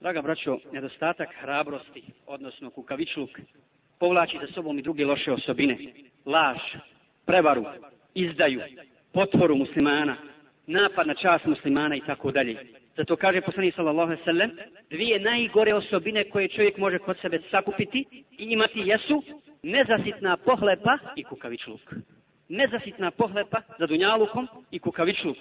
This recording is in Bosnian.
Draga braćo, nedostatak hrabrosti, odnosno kukavičluk, povlači za sobom i druge loše osobine. Laž, prevaru, izdaju, potvoru muslimana, napad na čast muslimana i tako dalje. Zato kaže poslanik sallallahu alejhi ve sellem, dvije najgore osobine koje čovjek može kod sebe sakupiti i imati jesu nezasitna pohlepa i kukavičluk. Nezasitna pohlepa za dunjalukom i kukavičluk.